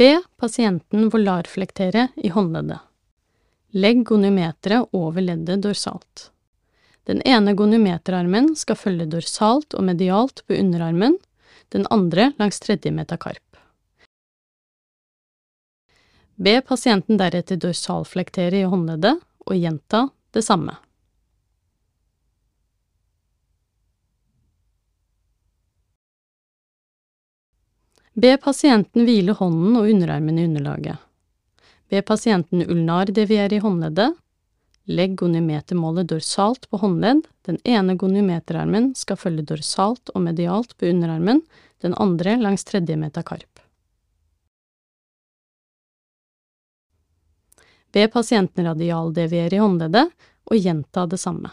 Be pasienten volarflektere i håndleddet. Legg goniometeret over leddet dorsalt. Den ene goniometerarmen skal følge dorsalt og medialt på underarmen, den andre langs tredje metakarp. Be pasienten deretter dorsalflektere i håndleddet, og gjenta det samme. Be pasienten hvile hånden og underarmen i underlaget. Be pasienten ulnar-deviere i håndleddet. Legg goniometermålet dorsalt på håndledd, den ene goniometerarmen skal følge dorsalt og medialt på underarmen, den andre langs tredje metakarp. Be pasienten radialdeviere i håndleddet, og gjenta det samme.